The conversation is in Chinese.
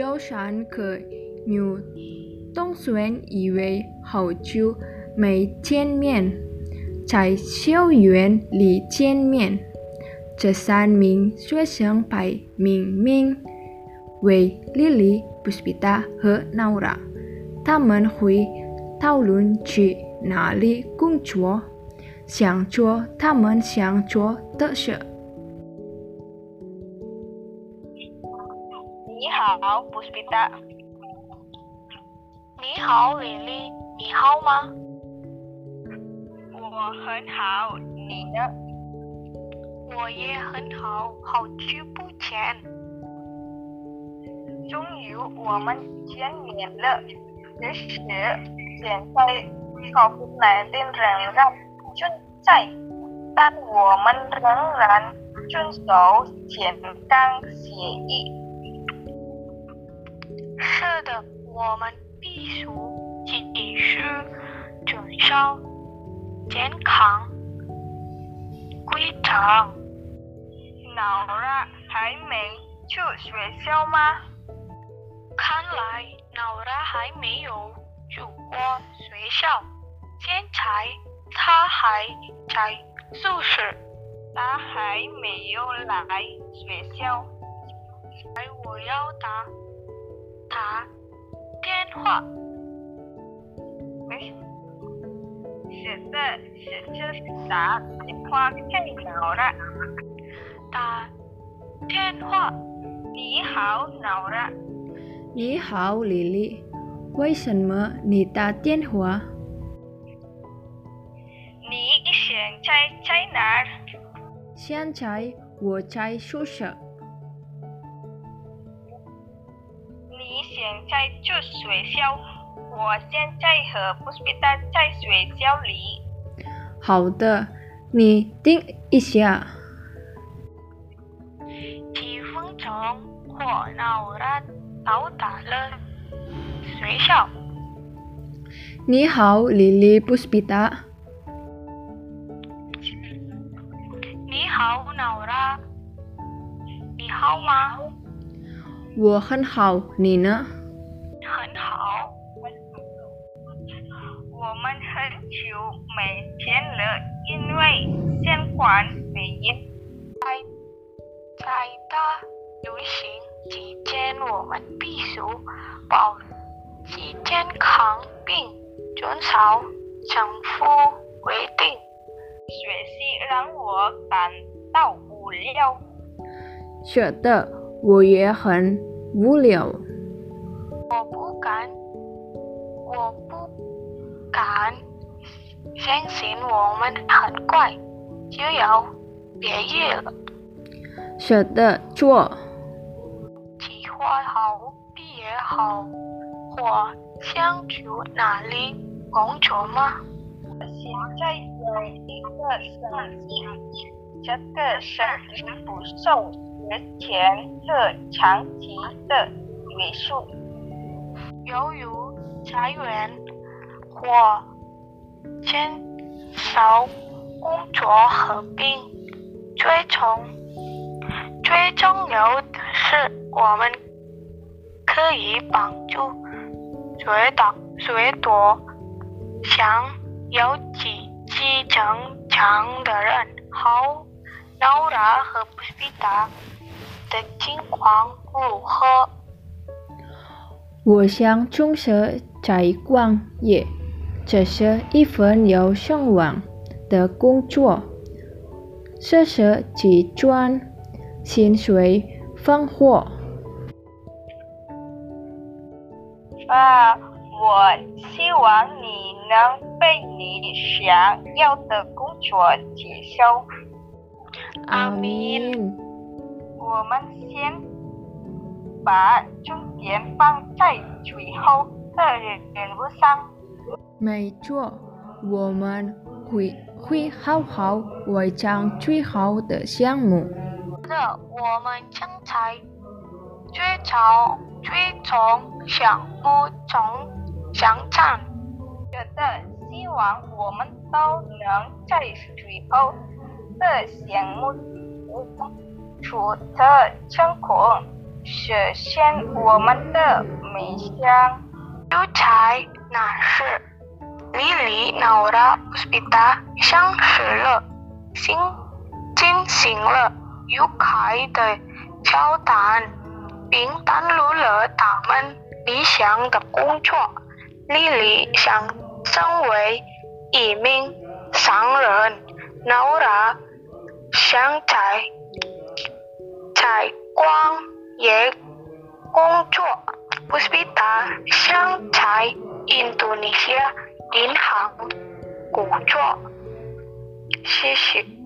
有三颗牛动算以为好久没见面，在校园里见面。这三名学生排名名为 Lily、Puspita 和 Naura，他们会讨论去哪里工作，想做他们想做的事。你好，Puspita。你好，李丽，你好吗？我很好，你呢？我也很好，好久不见。终于我们见面了。只是现在 COVID-19 仍然存在，但我们仍然遵守健康协议。的，我们必须继续遵守健康规则。老了还没去学校吗？看来老了还没有去过学校，现在他还在宿舍，他还没有来学校。哎，我要打他电话。没，是的，是就是打电话给老了。打电话。你好，老了。你好，丽丽。为什么你打电话？你现在在哪？现在我在宿舍。在住学校，我现在和布斯比达在学校里。好的，你听一下。几分钟，我老了到达了学校。你好，丽丽布斯比达。你好，老了。你好吗？我很好，你呢？很久没见了，因为新冠肺炎。在在大流行期间，我们必须保持健康并遵守政府规定。学习让我感到无聊。是的，我也很无聊。我不敢，我不敢相信我们很快就要毕业了。是的，做。计划好毕业后，我想去哪里工作吗？现在有一个生意，这个生意不受之前的长期的约束。由于裁员或减少工作合并，最重最重要的是，我们可以帮助最大最多想要积极增强的人。好，劳拉和布斯比达的情况如何？我想从事在广业，这是一份有声望的工作，这是计赚薪水放火。啊，我希望你能被你想要的工作接受。阿明，我们先把重点放在最后的任务上。没错，我们会会好好完成最好的项目。的，我们将在最早最终项目中相战。觉得希望我们都能在最后的项目中取得成功。实现我们的梦想。优才男士，Lily Naura Puspita 相识了，新进行了愉快的交谈，并登录了他们理想的工作。Lily 想成为一名商人，Naura 想在在广业工作。Puspita 想在印度尼西亚银行工作。谢谢。